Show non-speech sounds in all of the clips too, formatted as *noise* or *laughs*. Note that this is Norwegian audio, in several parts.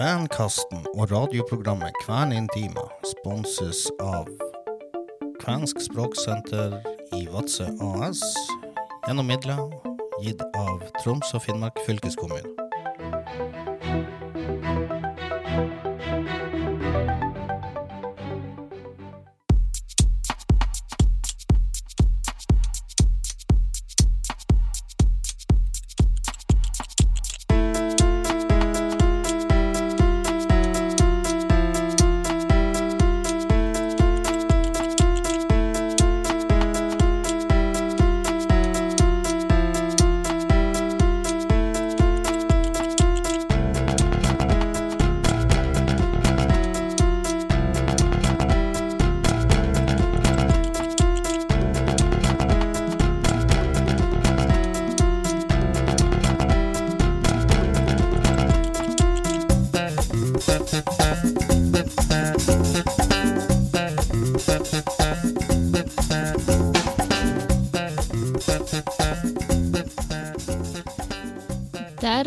Kvenkasten og radioprogrammet Kvenintima sponses av Kvensk språksenter i Vadsø AS gjennom midler gitt av Troms og Finnmark fylkeskommune.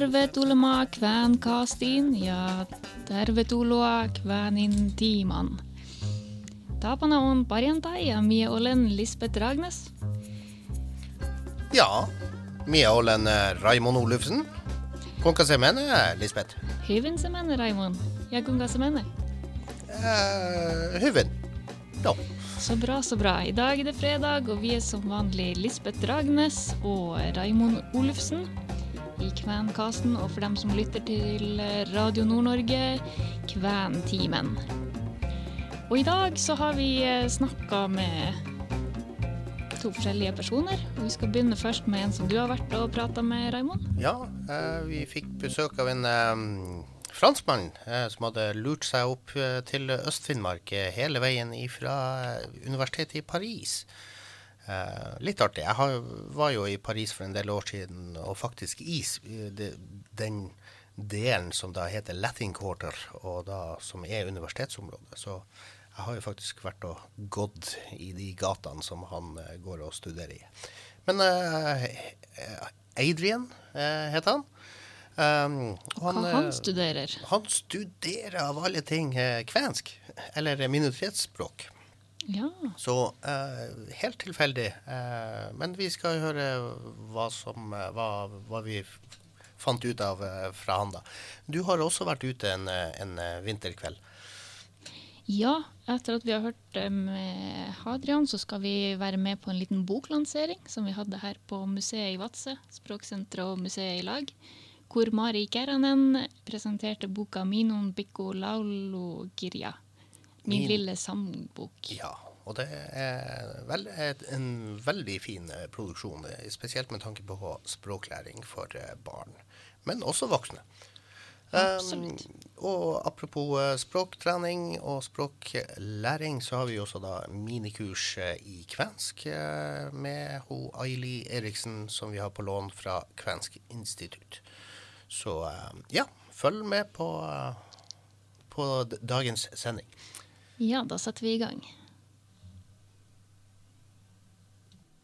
Tervetuloa Kvänkastiin ja tervetuloa Kvänin tiiman. Tapana on perjantai ja minä olen Lisbeth Ragnes. Ja, minä olen eh, Raimond Olufsen. Kuinka se menee, Lisbeth? Hyvin se menee, Raimond. Ja kuinka se menee? Uh, hyvin. Ja. Så bra, så bra. I dag er det fredag, og vi er som vanlig Lisbeth Ragnes og Raimond Olufsen i Kvenkasten. Og for dem som lytter til Radio Nord-Norge, Kventimen. Og i dag så har vi snakka med to forskjellige personer. Og vi skal begynne først med en som du har vært og prata med, Raimond. Ja, eh, vi fikk besøk av en eh, franskmann eh, som hadde lurt seg opp eh, til Øst-Finnmark eh, hele veien fra universitetet i Paris. Eh, litt artig. Jeg har, var jo i Paris for en del år siden, og faktisk i den delen som da heter Latin Quarter, og da, som er universitetsområdet. Så jeg har jo faktisk vært og gått i de gatene som han eh, går og studerer i. Men eh, Adrian eh, heter han. Um, og Hva han eh, studerer. han studerer av alle ting eh, kvensk, eller minoritetsspråk. Ja. Så eh, helt tilfeldig. Eh, men vi skal høre hva, som, eh, hva, hva vi fant ut av eh, fra han, da. Du har også vært ute en, eh, en vinterkveld. Ja, etter at vi har hørt med Hadrian, så skal vi være med på en liten boklansering som vi hadde her på museet i Vadsø, Språksenteret og museet i lag, hvor Mari Keranen presenterte boka 'Minon Bikko Laulo kirja'. Min Min- lille sangbok. Ja, og det er vel, en veldig fin eh, produksjon, eh, spesielt med tanke på språklæring for eh, barn, men også voksne. Um, og apropos språktrening og språklæring, så har vi også da minikurs i kvensk med ho Aili Eriksen, som vi har på lån fra Kvensk institutt. Så eh, ja, følg med på, på dagens sending. Ja, da setter vi i gang.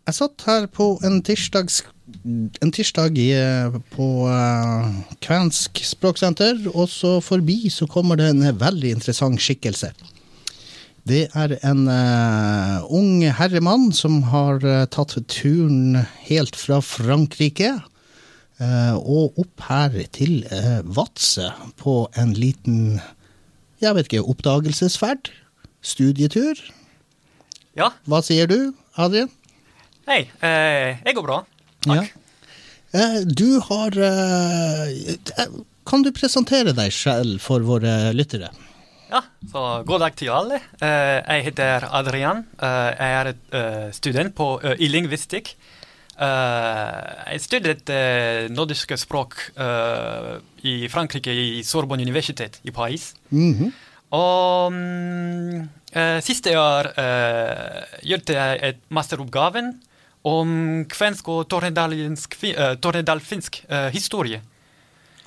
Jeg satt her på en, tirsdags, en tirsdag i, på uh, Kvensk språksenter, og så forbi så kommer det en veldig interessant skikkelse. Det er en uh, ung herremann som har uh, tatt turen helt fra Frankrike og opp her til Vadsø på en liten, jeg vet ikke, oppdagelsesferd? Studietur? Ja, Hva sier du, Adrian? hei. Eh, jeg går bra. Takk. Ja. Eh, Du har eh, Kan du presentere deg selv for våre lyttere? Ja, så god dag til alle. Eh, jeg heter Adrian. Eh, jeg er eh, student på, i lingvistikk. Jeg studerte nordiske språk i Frankrike, i Sorbonne universitet i Paris. Mhm. Og mm, eh, siste år eh, gjorde jeg et masteroppgaven om kvensk og eh, tornedalfinsk eh, historie.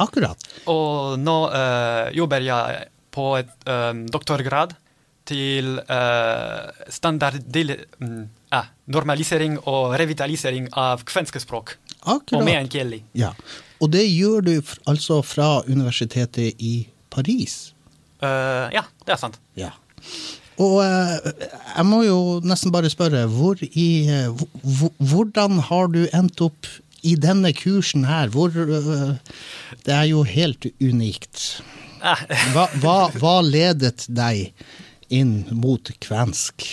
Akkurat. Og nå eh, jobber jeg på et eh, doktorgrad til standardil... mm, normalisering og revitalisering av kvenske språk. Og Akkurat. meänkieli. Ja. Og det gjør du altså fra universitetet i Paris. Eh, ja, det er sant. Ja. Og eh, jeg må jo nesten bare spørre, hvor i, eh, hvordan har du endt opp i denne kursen her? Hvor, det er jo helt unikt. Hva, hva, hva ledet deg inn mot kvensk?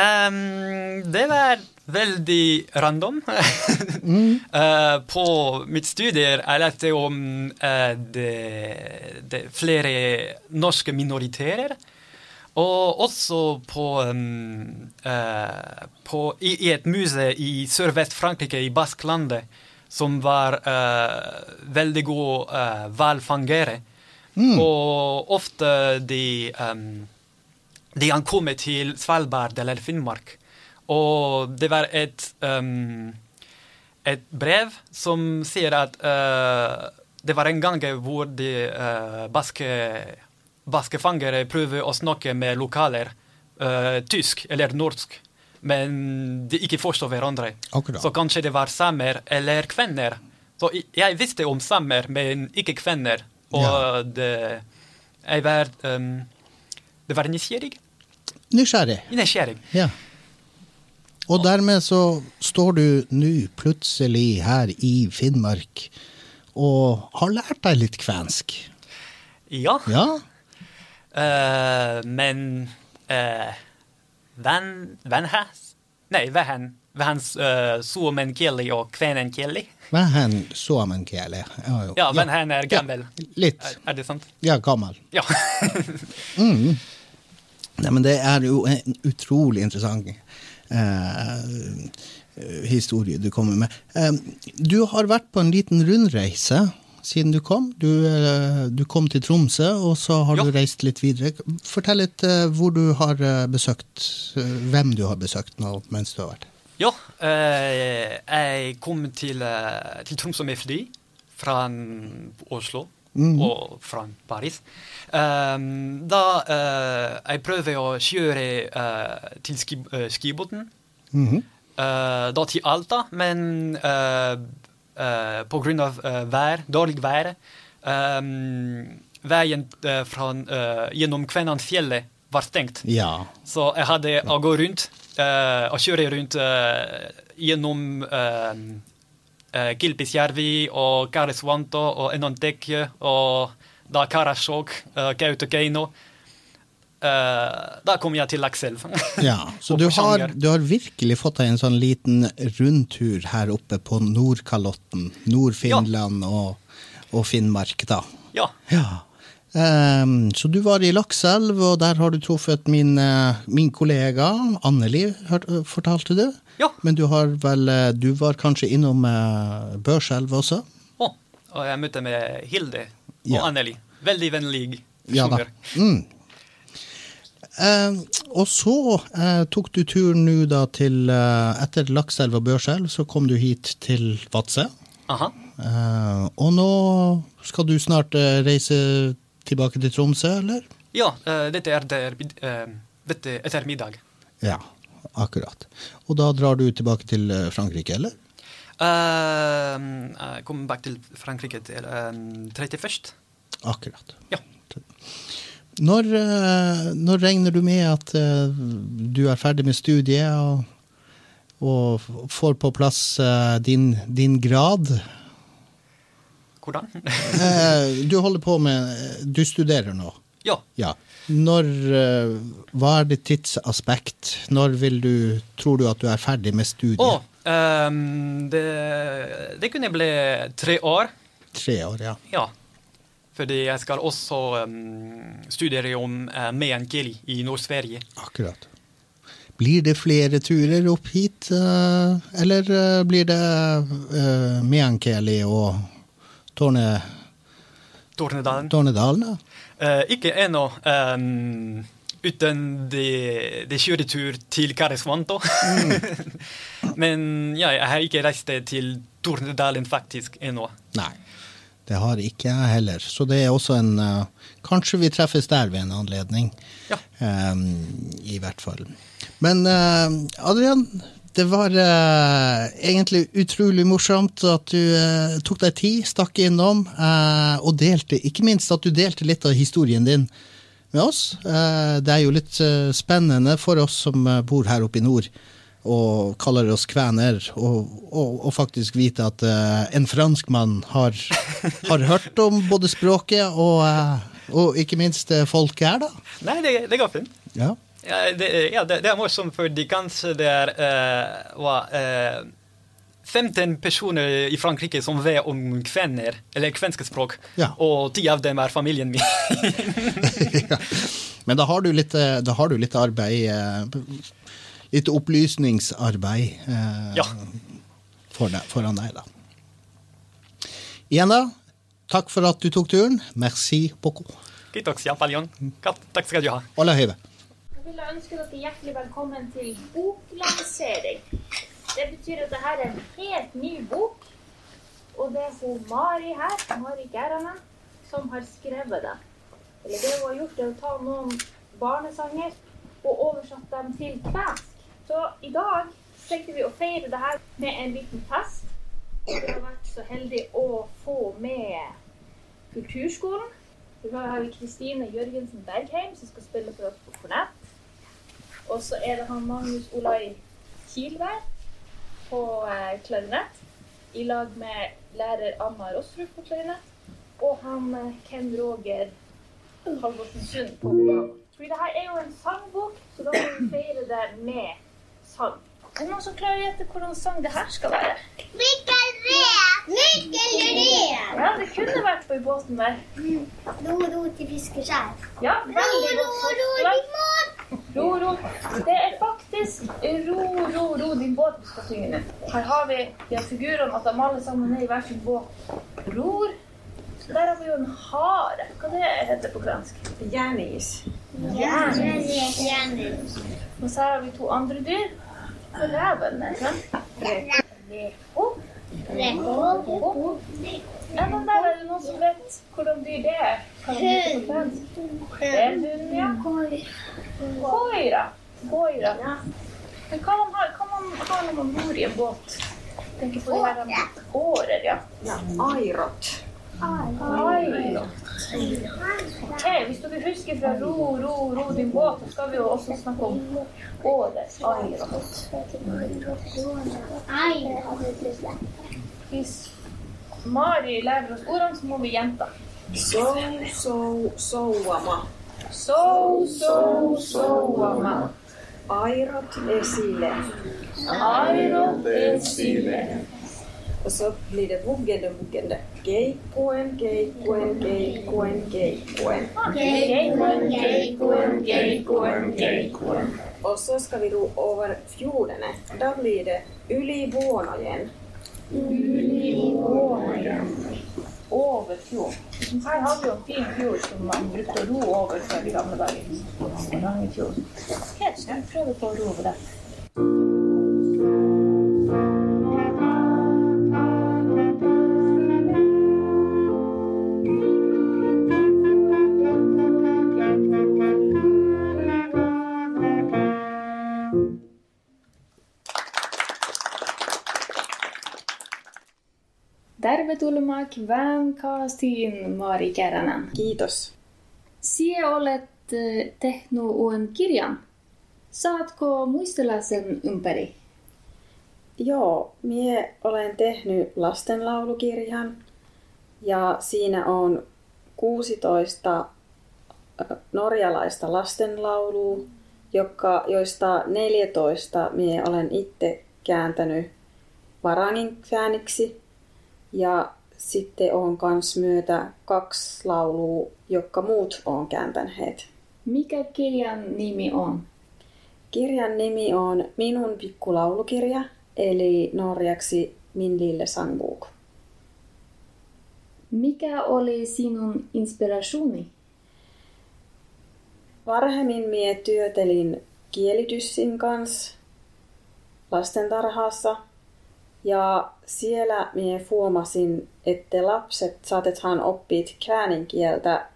Ehm, det var veldig random. *laughs* Eh, på mitt studier jeg lærte om uh, det, det flere norske minoriteter. Og også på, um, uh, på i, i et muse i Sørvest-Frankrike, i Basklandet, som var eh, veldig god uh, hvalfangere. Og ofte de, um, de ankommer til Svalbard eller Finnmark. Og det var et, um, et brev som sier at uh, det var en gang hvor de uh, baske, baskefangere prøver å snakke med lokaler, uh, tysk eller norsk, men de ikke forstår hverandre. Akkurat. Så kanskje det var samer eller kvenner. Så jeg visste om samer, men ikke kvenner. Og Ja. det, jeg var um, Det var nysgjerrig. Nysgjerrig. Nysgjerrig. Ja. Og dermed så står du nå plutselig her i Finnmark og har lært deg litt kvensk. Ja. Ja? Uh, men uh, venn Venn Nei, vehen. Venn uh, suomen kieli og kvenen kieli. Vähän suomenkieli. Ja, jo. Ja, venn han er gammel. Ja, litt. Er, er det sant? Ja, gammel. Ja. Nei, men det er jo en utrolig interessant eh, historie du kommer med. Eh, du har vært på en liten rundreise siden du kom. Du, eh, du kom til Tromsø, og så har Ja. du reist litt videre. Fortell litt eh, hvor du har eh, besøkt, eh, hvem du har besøkt nå mens du har vært. ja eh, jeg kom til, til Tromsø med fly fra Oslo og fra Paris. Um, da uh, jeg prøvde å kjøre uh, til ski, uh, skibåten. Mhm. Eh, da til Alta, men på grunn av vær, dårlig vær um, Veien fra, gjennom Kvænangsfjellet var stengt. Ja. Så jeg hadde å gå rundt og kjøre rundt gjennom uh, Kilpisjärvi og Karesuanto og Enontekje og da Karasjok, uh, Kautokeino. Uh, da kom jeg til Lakselv. Ja, så *laughs* du har, du har virkelig fått deg en sånn liten rundtur her oppe på Nordkalotten, Nord-Finland og, og Finnmark, da. ja. Ja. Ehm, så du var i Lakselv, og der har du truffet min, eh, min kollega Anneli, hør- fortalte du? Ja. Men du har vel eh, Du var kanskje innom uh, Børselv også? Å, og jeg møtte med Hilde og Ja. Anneli. Veldig vennlig. Ja da. Mm. Uh, og så uh, tok du turen nå da til uh, Etter Lakselv og Børselv, så kom du hit til Vadsø. Aha. Eh, og nå skal du snart reise tilbake til Tromsø, eller? Ja, eh, dette er der, eh, dette ettermiddag. Ja, akkurat. Og da drar du tilbake til eh, Frankrike, eller? Eh, jeg kommer tilbake til Frankrike til eh, 31. Akkurat. Ja. Når, når regner du med at du er ferdig med studiet og, og får på plass din, din grad? Hvordan? Eh, du holder på med Du studerer nå? ja. Ja. Når eh, Hva er ditt tidsaspekt? Når vil du Tror du at du er ferdig med studiet? Oh, um, det, det kunne bli tre år. Tre år, ja. Ja. Fordi jeg skal også um, studere om uh, meänkieli i Nord-Sverige. Akkurat. Blir det flere turer opp hit, uh, eller uh, blir det uh, Meänkieli og Torne, Tornedalen. Tornedalen? ja? Eh, ikke ennå. Um, uten det, det kjøretur til Karisvanto. *laughs* Men ja, jeg har ikke reist til Tornedalen faktisk ennå. Nei. Det har ikke jeg heller. Så det er også en uh, Kanskje vi treffes der ved en anledning. Ja. Um, I hvert fall. Men uh, Adrian, det var uh, egentlig utrolig morsomt at du uh, tok deg tid, stakk innom, uh, og delte, ikke minst at du delte litt av historien din med oss. Det er jo litt spennende for oss som bor her oppe i nord, og kaller oss kvener, og, og, og faktisk vite at en franskmann har, har hørt om både språket og, og ikke minst folket her, da. Nei, det, det går fint. Ja. Ja, det, ja, det, det er morsomt, fordi kanskje det er uh, var, eh, 15 personer i Frankrike som vet om kvener, eller kvenske språk, Ja. og ti av dem er familien min. *laughs* Ja. Men da har du litt, eh, da har du litt arbeid eh, Litt opplysningsarbeid uh, Ja. for deg, foran deg, da. Igjen, da. Takk for at du tok turen. Merci beaucoup. Takk skal du ha. Alle høyve. Jeg ønske dere hjertelig velkommen til boklansering. Det betyr at dette er en helt ny bok. Og det er hun Mari her, Mari Gerranen, som har skrevet det. Eller det hun har gjort, er å ta noen barnesanger og oversatt dem til kvensk. Så i dag tenkte vi å feire det her med en liten fest. Vi har vært så heldige å få med Kulturskolen. Vi har Kristine Jørgensen Bergheim, som skal spille for oss på kornett. Og så er det han Magnus Olai Kilvær på eh, klarinett. I lag med lærer Anna Rostrup på klarinett. Og han eh, Ken Roger Halvorsen Sund på piano. Fordi det her er jo en sangbok, så da må vi feire det med sang. Det noen som klarer å gjette hvordan sang det her skal være? Mykkelred! Mykkelred! Ja, det kunne vært på i båten der. Ro, ro til fiskeskjær. Ja, veldig godt ro ro, ro! Ro, ro. Det er faktisk Ro, ro, ro din båt skal synge nå. Her har vi de figurene at de alle sammen er i hver sin båt. Ror. Der har vi jo en hare. Hva det heter på kvensk? Jernis. Jernis. Og så her har vi to andre dyr. Og reven? Reko. Reko. Ja, men der er det noen som vet hvordan dyr det er. På. Det er hund. Koira. Koira. Men hva man har, hva man har når man bor i en båt? Tenker årer, ja. Ja, airot. Ok, hvis dere husker fra Ro, ro, ro din båt, så skal vi jo også snakke om året Airot. Hvis Mari lærer oss ordene, så må vi gjenta. So, so, souama. So, so, soama. Airot esille. Airot esille. Och så blir det vuggende, vuggende. Keikkuen, keikkuen, keikkuen, keikkuen. Geikuen, geikuen, geikuen, geikuen. Och så ska vi ro över fjorden. Då blir det yli Vuonojen. Over fjord. Her har vi jo en fin fjord som man brukte å ro over før i gamle dager. Så vi prøver på å ro over det. Tervetuloa Kväänkaastiin Mari Käränen. Kiitos. Sinä olet eh, tehnyt uuden kirjan. Saatko muistella sen ympäri? Joo, mie olen tehnyt lastenlaulukirjan ja siinä on 16 ö, norjalaista lastenlaulua, joka, joista 14 mie olen itse kääntänyt varangin kääniksi ja sitten on kans myötä kaksi laulua, jotka muut on kääntäneet. Mikä kirjan nimi on? Kirjan nimi on Minun pikkulaulukirja, eli norjaksi Min lille sangbok. Mikä oli sinun inspirationi? Varhemmin mie työtelin kielityssin kanssa lastentarhassa ja siellä mie huomasin, että lapset saatethan oppit käänin kieltä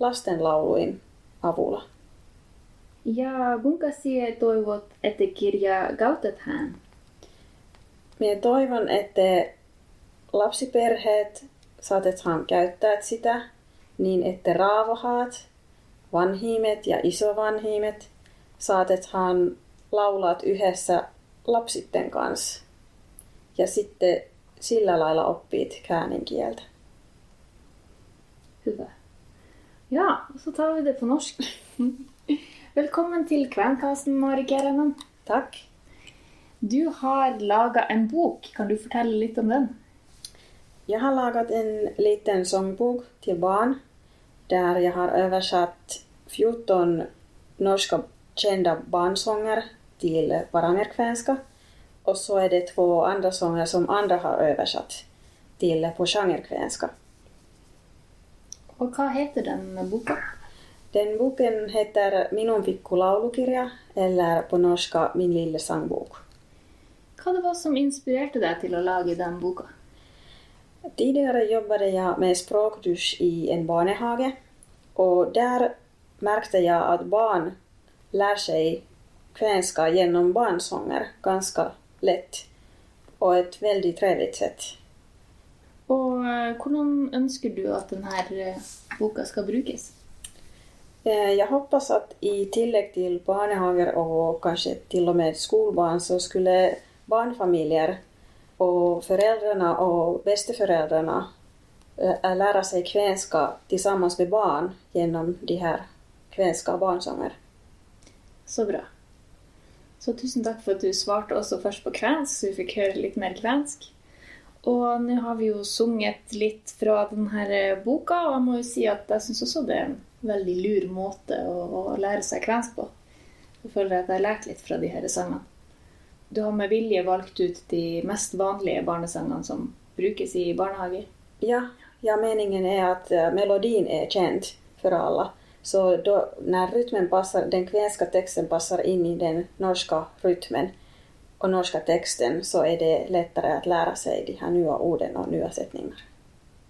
lastenlauluin avulla. Ja kuinka sinä toivot, että kirja hän? Minä toivon, että lapsiperheet saatetaan käyttää sitä niin, että raavahaat, vanhimet ja isovanhimet saatetaan laulaa yhdessä lapsitten kanssa. Ja sitten sillä lailla oppit kääninkieltä. Hyvä. Ja, så tar vi det på norsk. *laughs* Velkommen til Kvenkassen, Mari Kerenen. Takk. Du har laga en bok. Kan du fortelle litt om den? Jeg har laget en liten sångbok til barn der jeg har oversatt 14 norske kända barnsånger til varangerkvenska och så är det två andra sånger som andra har översatt till pochangerkvenska. Og hva heter den boka? Den boken heter Minun pikku laulukirja eller på norska Min lille sangbok. Hva det var som inspirerte deg til å lage den boka? Tidligere jobbet jeg med språkdusj i en barnehage Og der merket jeg at barn lär seg kvenska gjennom barnsånger ganska lätt og et veldig trevligt sett. Og eh, hvordan ønsker du at denne boka skal brukes? Jeg håper hoppas att i tillegg til barnehager og kanskje til og med skolbarn så skulle barnefamilier og foreldrene og besteforeldrene lære seg kvenskap sammen med barn gjennom de her kvenske barnsånger. Så bra. Så tusen takk for at du svarte også først på kvensk, så vi fikk høre litt mer kvensk. Og nå har vi jo sunget litt fra denne boka, og jeg må jo si at jeg syns også det er en veldig lur måte å, å lære seg kvensk på. Jeg føler at jeg har lært litt fra de her sangene. Du har med vilje valgt ut de mest vanlige barnesangene som brukes i barnehager. Ja, ja, meningen er at melodien er kjent for alla. Så då, när rytmen passar, den kvenska texten passar in i den norska rytmen och norska texten så är det lättare att lära sig de här nya orden och nya sättningar.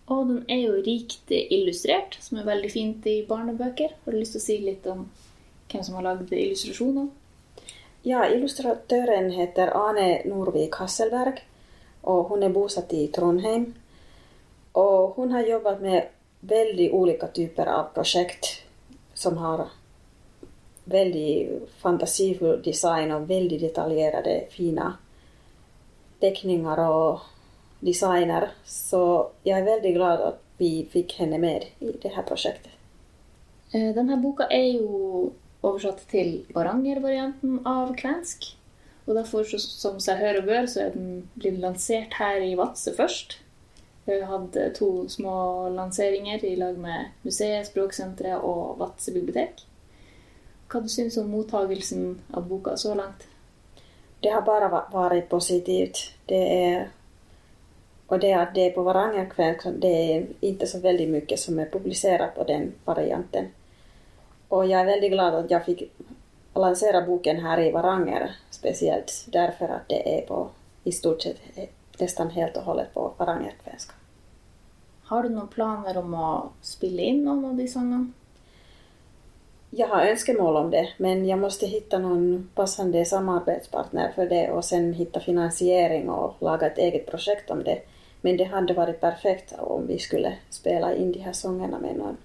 Og den er jo rikt illustrert, som er veldig fint i barnebøker. Har du lyst til å si litt om hvem som har lagd illustrasjoner? Ja, illustratören heter Ane Norvik Hasselberg och hon är bosatt i Trondheim. Och hon har jobbat med väldigt olika typer av projekt som har veldig fantasifull design og veldig detaljerte, fine tekninger og designer. Så jeg er veldig glad at vi fikk henne med i dette prosjektet. Eh, Denne boka er jo oversatt til Varanger-varianten av kvensk. Og derfor, som seg hør og bør, så er den blitt lansert her i Vadsø først. Hatt eh, to små lanseringer i lag med museet, Språksenteret og Vadsø bibliotek. Hva du syns om mottagelsen av boka så langt? Det har bare vært positivt. Det er og det at det er på Varangerkväll, det er ikke så veldig mye som er publisert på den varianten. Og jeg er veldig glad at jeg fikk lansere boken her i Varanger, spesielt, derfor at det er på i stort sett nästan helt och hållet på Varangerkvällska. Har du noen planer om å spille inn noen av de sangene? Jag har önskemål om det, men jag måste hitta någon passande samarbetspartner för det och sen hitta finansiering och laga ett eget projekt om det. Men det hade varit perfekt om vi skulle spela in de här sångerna med någon,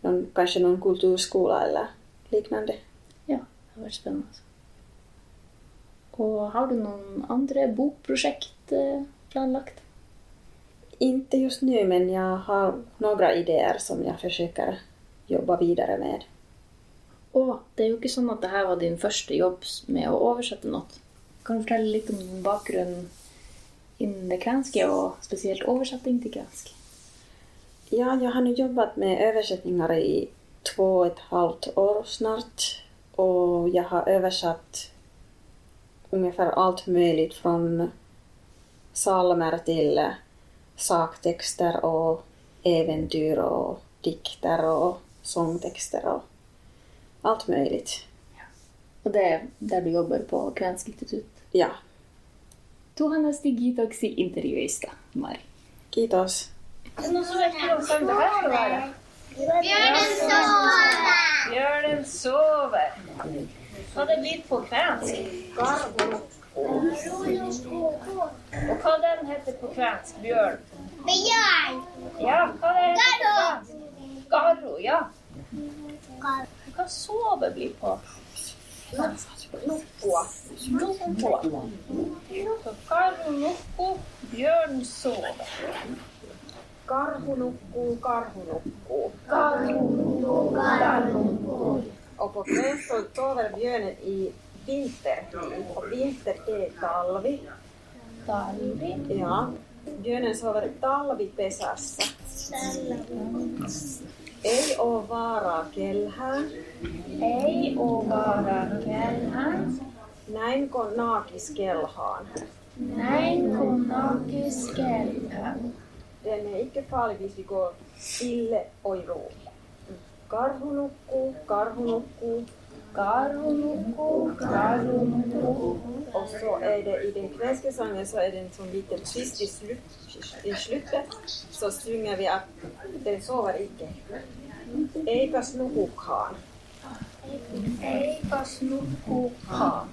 någon kanske någon kulturskola eller liknande. Ja, det har vært spennende. Og har du noen andre bokprosjekt eh, planlagt? Inte just nå, men jeg har noen ideer som jeg forsøker å jobba videre med. Og det er jo ikke sånn at dette var din første jobb med å oversette noe. Kan du fortelle litt om bakgrunnen bakgrunn innen det kvenske, og spesielt oversetting til kvensk? Ja, jeg har nå jobbat med oversettinger i två och ett halvt år snart. Og jeg har översatt ungefär allt möjligt från salmer till eh, saktexter och äventyr och dikter och sångtexter och allt möjligt. Og det er der du jobber på Kvensk institutt. Ja, Tuhannes digitoksi intervjuista, Mari. kiitos. Björnen sover! Bjørnen sover. Hva det blitt på kvensk? Og hva den heter på kvensk? Bjørn? Bjørn. Ja, hva det heter på Garro. kvensk? Garro, ja. Hva sove blir på? Nukkua. Nokko. Så Garro nokko, bjørn sover. Garro, nukko, garro, nukkuu. Och på kväll så sover björnen i vintertid. Och vinter är talvi. Talvi. Ja. Björnen sover talvipesässä. Ei oo vaaraa kelhään. Ei oo vaaraa kellään. Näin kun naakis kelhaan. Näin kun nakis kellään. Den är icke farlig hvis vi går ille och i ro. Karhu nukkuu, karhu nukkuu. Karhu nukkuu, karhu nukkuu. Och så är det i den kvällska sången så är det en sån liten twist i, slut, i slutet. Så sjunger vi att den sover icke. Eipäs nukukaan. Eipäs nukkukaan.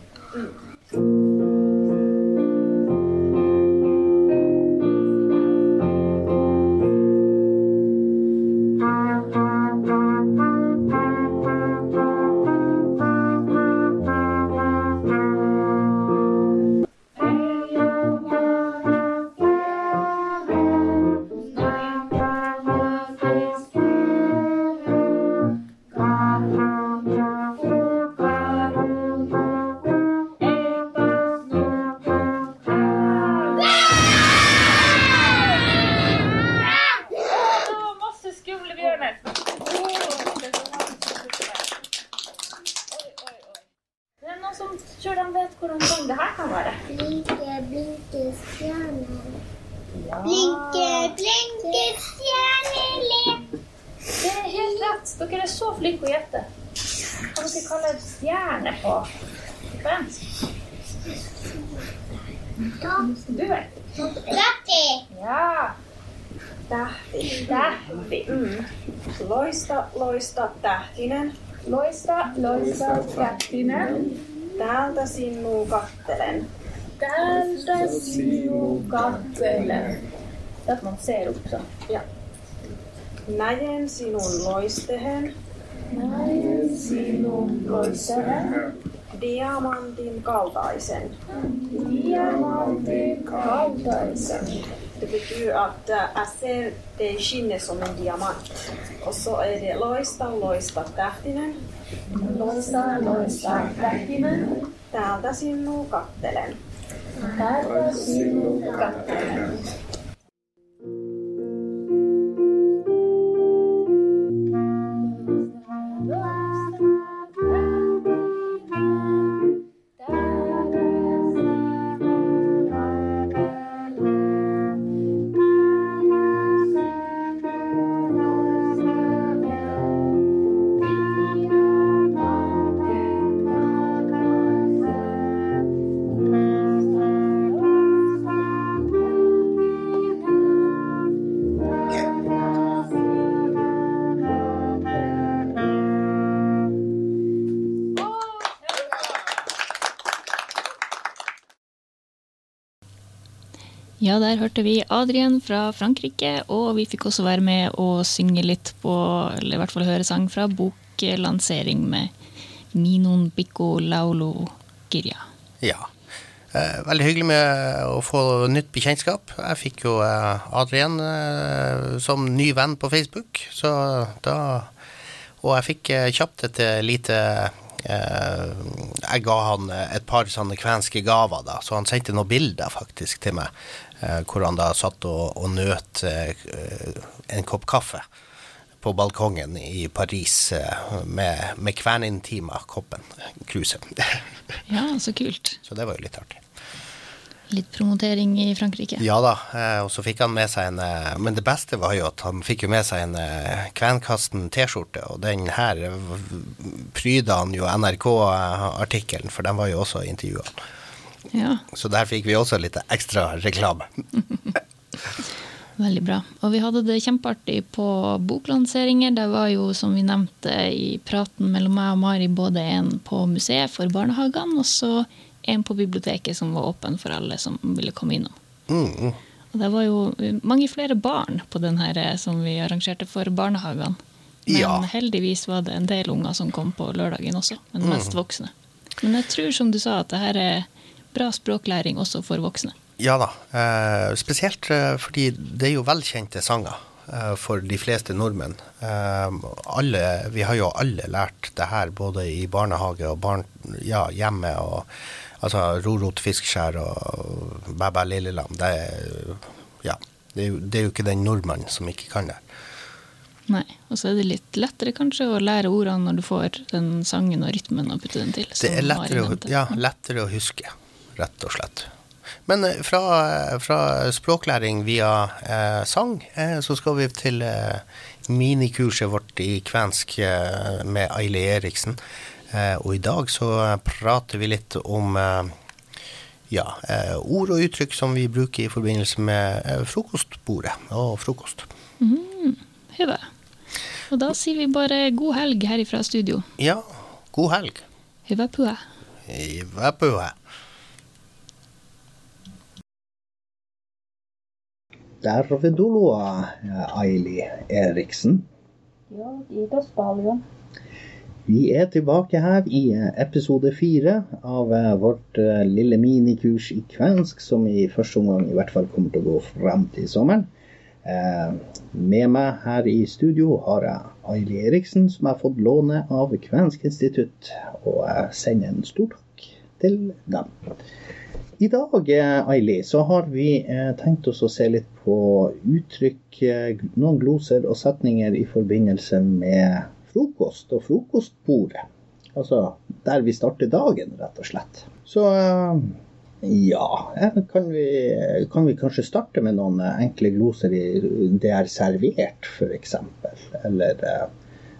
Det Loista, tähtinen. Loista, loista, tähtinen. Täältä sinua kattelen. Täältä sinua katselen. Det at man ser opp sånn. Ja. Näen sinun loistehen. Näin sinun loistelen. Diamantin kaltaisen. Diamantin kaltaisen. Det betyder att äh, jag ser dig skinna som en diamant. Och så är det loista, loista, tähtinen. Loista, loista, tähtinen. Täältä sinua kattelen. Täältä sinua katselen. Ja, der hørte vi Adrian fra Frankrike, og vi fikk også være med og synge litt på, eller i hvert fall høre sang fra boklansering med Minon Bikko Laulo Girja. Ja. Eh, veldig hyggelig med å få nytt bekjentskap. Jeg fikk jo eh, Adrian eh, som ny venn på Facebook, så da Og jeg fikk eh, kjapt et eh, lite Jeg ga han et par sånne kvenske gaver, da, så han sendte noen bilder faktisk til meg, hvor han da satt og, og nøt eh, en kopp kaffe på balkongen i Paris eh, med, med Kvenintima-koppen, cruiset. *laughs* Ja, så kult. Så det var jo litt artig. Litt promotering i Frankrike. Ja da, eh, og så fikk han med seg en eh, Men det beste var jo at han fikk jo med seg en eh, Kvenkasten T-skjorte, og den her eh, pryda han jo NRK-artikkelen, for den var jo også intervjua. Ja, Så der fikk vi også litt ekstra reklame. *laughs* veldig bra. Og vi hadde det kjempeartig på boklanseringer. Det var jo, som vi nevnte i praten mellom meg og Mari, både en på museet for barnehagene, og så en på biblioteket som var åpen for alle som ville komme innom. Mm. Og det var jo mange flere barn på den her eh, som vi arrangerte for barnehagene. Men Ja. heldigvis var det en del unger som kom på lørdagen også, men Mm. mest voksne. Men jeg tror, som du sa, at det her er bra språklæring også for voksne. Ja da. Eh, spesielt eh, fordi det er jo velkjente sanger eh, for de fleste nordmenn. Eh, alle, vi har jo alle lært det her både i barnehage og barn, ja, hjemme. og altså Rorot fiskeskjær og Bæ bæ lillelam. Det, ja, det, er jo, det er jo ikke den nordmannen som ikke kan det. Nei, Og så er det litt lettere kanskje å lære ordene når du får den sangen og rytmen å putte den til. Det er lettere, å- ja, lettere å huske, rett og slett. Men eh, fra, fra språklæring via eh, sang, eh, så skal vi til eh, minikurset vårt i kvensk eh, med Aili Eriksen. Eh, og i dag så prater vi litt om eh, ja, eh, ord og uttrykk som vi bruker i forbindelse med eh, frokostbordet og frokost. Hyvä. Og da sier vi bare god helg herifra studio. Ja, god helg. Hyvä pyhä. Vær på Tervetuloa, Aili Eriksen. Ja, kiitos paljon. Vi er tilbake her i eh, episode fire av eh, vårt eh, lille minikurs i kvensk, som i første omgang i hvert fall kommer til å gå frem til sommeren. Eh, Med meg her i studio har jeg Aili Eriksen, som jeg har fått låne av Kvensk institutt. Og jeg sender en stor takk til dem. I dag eh, Aili, så har vi eh, tenkt oss å se litt på uttrykk, eh, noen gloser og setninger i forbindelse med frokost og frokostbordet. Altså der vi starter dagen, rett og slett. Så ja, kan vi, kan vi kanskje starte med noen enkle gloser i 'det er servert', f.eks. Eller,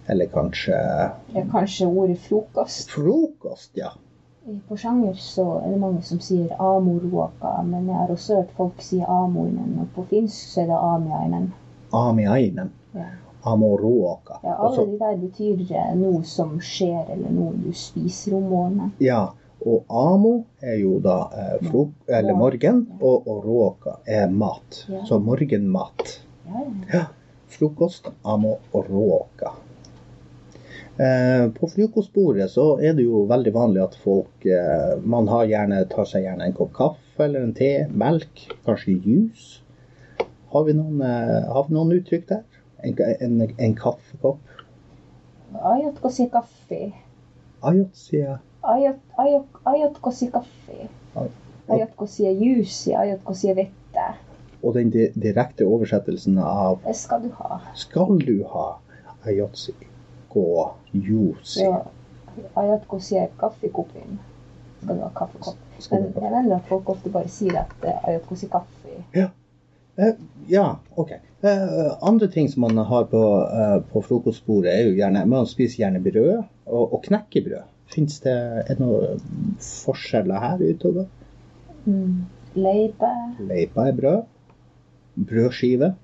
eller kanskje Ja, kanskje ordet frokost. frokost, ja. I Porsanger så er det mange som sier amorruoka, men jeg har også hørt folk si amoinen, og på finsk så er det amiainen. Amiainen. Ja. Amoroaka. Ja, alle de der betyr eh, noe som skjer, eller noe du spiser om morgenen. Ja, og amo er jo da eh, frok eller morgen, og, og råka er mat. Ja. Så morgenmat. Ja, ja. Ja, frokost, amo og råka. Eh, på frokostbordet så er det jo veldig vanlig at folk eh, Man har gjerne, tar seg gjerne en kopp kaffe eller en te, melk, kanskje juice. Har vi noen, eh, har vi noen uttrykk der? En, en, en kaffekopp? Aiotko si kaffi? Ajotsia. Aiot, aiot, aiotko se kaffi? Ai- Aiotko se juice? Aiotko se vettä? Og den direkte oversettelsen av skal du ha. Skal du ha ajotsi gå juicy? Ja. Aiotko se kaffekopin? Skal du ha kaffekopp? Men jeg mener at folk ofte bare sier at eh, aiotko kaffe. Ja. Uh, ja, OK. Uh, andre ting som man har på, uh, på frokostbordet, er jo gjerne Man spiser gjerne brød og, og knekkebrød. Fins det er noen forskjeller her utover? Mm. Leipe. Leipa er brød. Brødskive.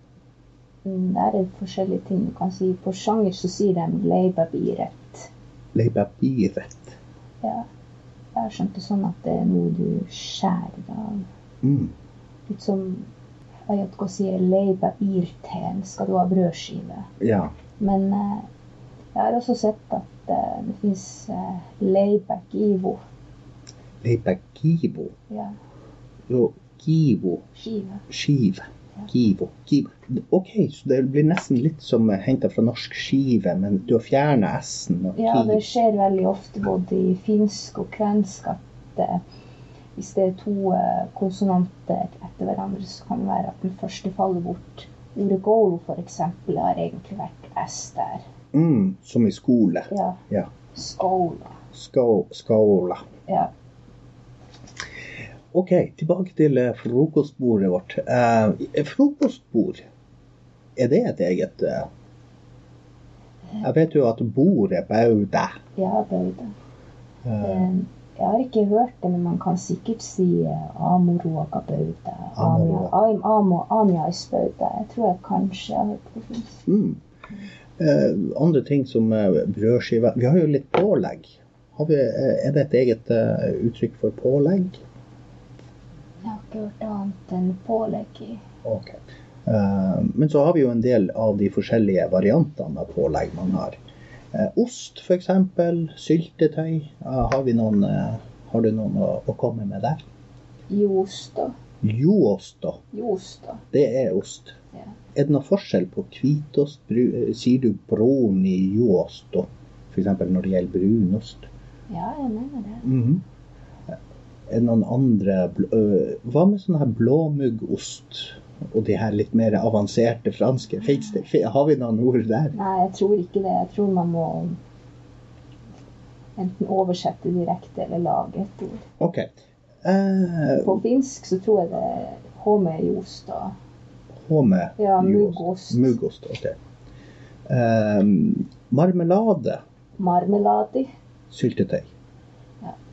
Mm, Der er forskjellige ting du kan si. På sjanger så sier de leibabiret. Leibabiret. Ja. Jeg har skjønt det sånn at det er noe du skjærer av. Mm. Litt som Ayatko sier leipe skal du ha brødskive. Ja. Men eh, jeg har også sett at eh, det fins eh, leibagivo. kivo. Ja, Jo, givo. skive. skive. Kivo. Givo. OK, så det blir nesten litt som henta fra norsk skive, men du har fjerna s-en. Ja, det skjer veldig ofte både i finsk og kvensk at eh, hvis det er to eh, konsonanter etter hverandre, så kan det være at den første faller bort. Ordet golo eksempel har egentlig vært s der. Mm, som i skole. Ja. Ja. Skola. Skå, skåla. Ja. OK, tilbake til eh, frokostbordet vårt. Eh, frokostbord, er det et eget eh, Jeg vet jo at bordet baude. Ja, baude. Eh, Eh, Jeg har ikke hørt det, men man kan sikkert si eh, amoruoka baude. Amia- Aim- Jeg tror jeg kanskje har hørt det først. mm. andre ting som brødskiver brødskive Vi har jo litt pålegg. Har vi, er det et eget uttrykk for pålegg? Annet enn pålegg i Ok. Eh, men så har vi jo en del av de forskjellige variantene av pålegg man har. Eh, ost f.eks. Syltetøy. Eh, har, vi noen, har du noen å, å komme med der? Joost, da. Joost, da. Joost, da. Det er ost. Ja. Er det noen forskjell på hvitost? Sier du brun i joost, da? F.eks. når det gjelder brunost? Ja, jeg mener det. Mhm. Er det noen andre Hva med sånn her blåmuggost? Og de her litt mer avanserte franske? Har vi noen ord der? Nei, jeg tror ikke det. Jeg tror man må enten oversette direkte eller lage et ord. OK. Uh, På finsk så tror jeg det er da. Håme Ja, muggost. Muggost, ok. Uh, marmelade. Marmeladi. Syltetøy.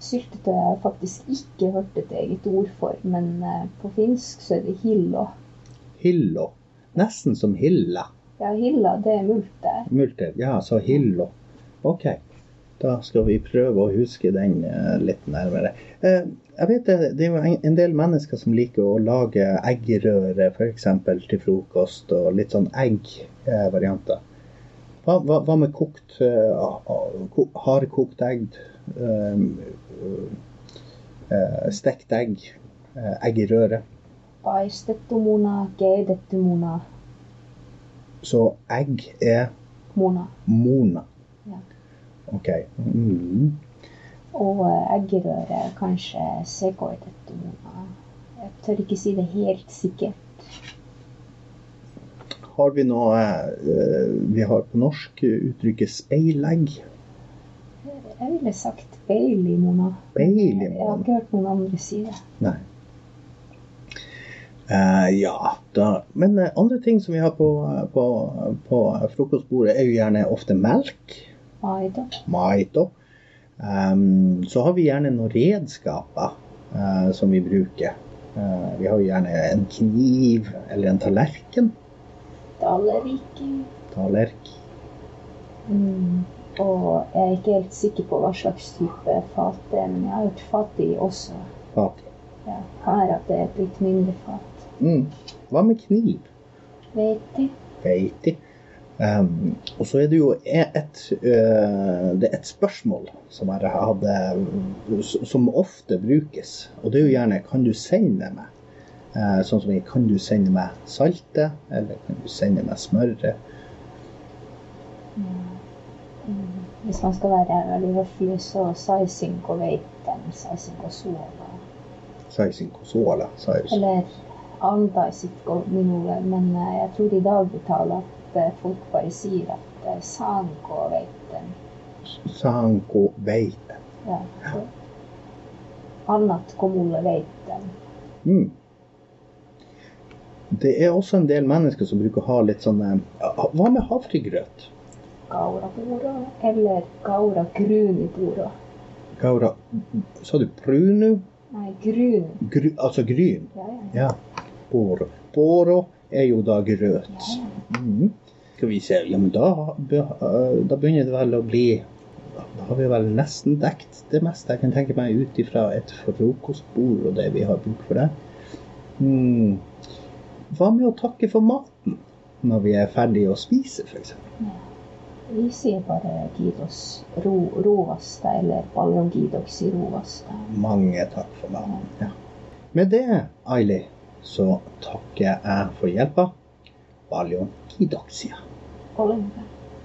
Syltetøy har jeg faktisk ikke hørt et eget ord for, men eh, på finsk så er det hillo. Hillo. Nesten som hilla. Ja, hilla, det er multe. Multe, Ja, så hillo. OK. Da skal vi prøve å huske den eh, litt nærmere. Eh, jeg vet det, det er jo en, en del mennesker som liker å lage eggerøre f.eks. til frokost, og litt sånn eggvarianter. Hva, hva, hva med kokt uh, ko, hardkokt egg? eh, eh, stekt egg? eh, eggerøre? Paistettu muna, Så egg er Mona. mona. Ja. OK. Mm. Og eggerøre er kanskje sekoitettu muna. Jeg tør ikke si det helt sikkert. Har vi noe eh, Vi har på norsk uttrykket speilegg. Jeg ville sagt beilimona. Beilimona. Jeg har ikke hørt noen andre si det. Nei. Eh, ja, da Men eh, andre ting som vi har på, på, på frokostbordet, er jo gjerne ofte melk. Maito. Um, så har vi gjerne noen redskaper uh, som vi bruker. Vi har jo gjerne en kniv eller en tallerken. Dalleriki. Dalerk. Mm. Og jeg er ikke helt sikker på hva slags type fat det er, men jeg har hørt fat i også. Fat. Ja, her at det er et litt mindre fat. Mm. Hva med kniv? Veiti. Veiti. Um, og så er det jo et, uh, det er et spørsmål som jeg hadde som ofte brukes. Og det er jo gjerne kan du sende meg? Eh, sånn som kan du sende meg saltet, eller kan du sende meg smøret? Mm. Hvis man skal være veldig høflig, så saisinko saising og suola. Saisin kosola, saus. Eller andaisit og minulle, men eh, jeg tror i dag vi taler at eh, folk bare sier at sank og veiten. Sanko veite. Ja. Annat komulle veiten. Mm. Det er også en del mennesker som bruker å ha litt sånn eh, Hva med havregrøt? Gaura bora, eller gaura grunipuro. Gaura Sa du prunu? Nei, grun. Gru, altså gryn? Ja, ja. Ja. Boro. Boro er jo da grøt. ja, ja. Mm. Skal vi se Ja, men da, øh, da begynner det vel å bli Da har vi vel nesten dekt det meste jeg kan tenke meg ut ifra et frokostbord og det vi har bruk for der. Mm. Hva med å takke for maten når vi er ferdige å spise, f.eks.? Vi sier bare gidos ro, rovasta eller paljon i rovasta. Mange takk for maten. Ja. Med det, Aili, så takker jeg for hjelpa. Ballon. Olen hyvä.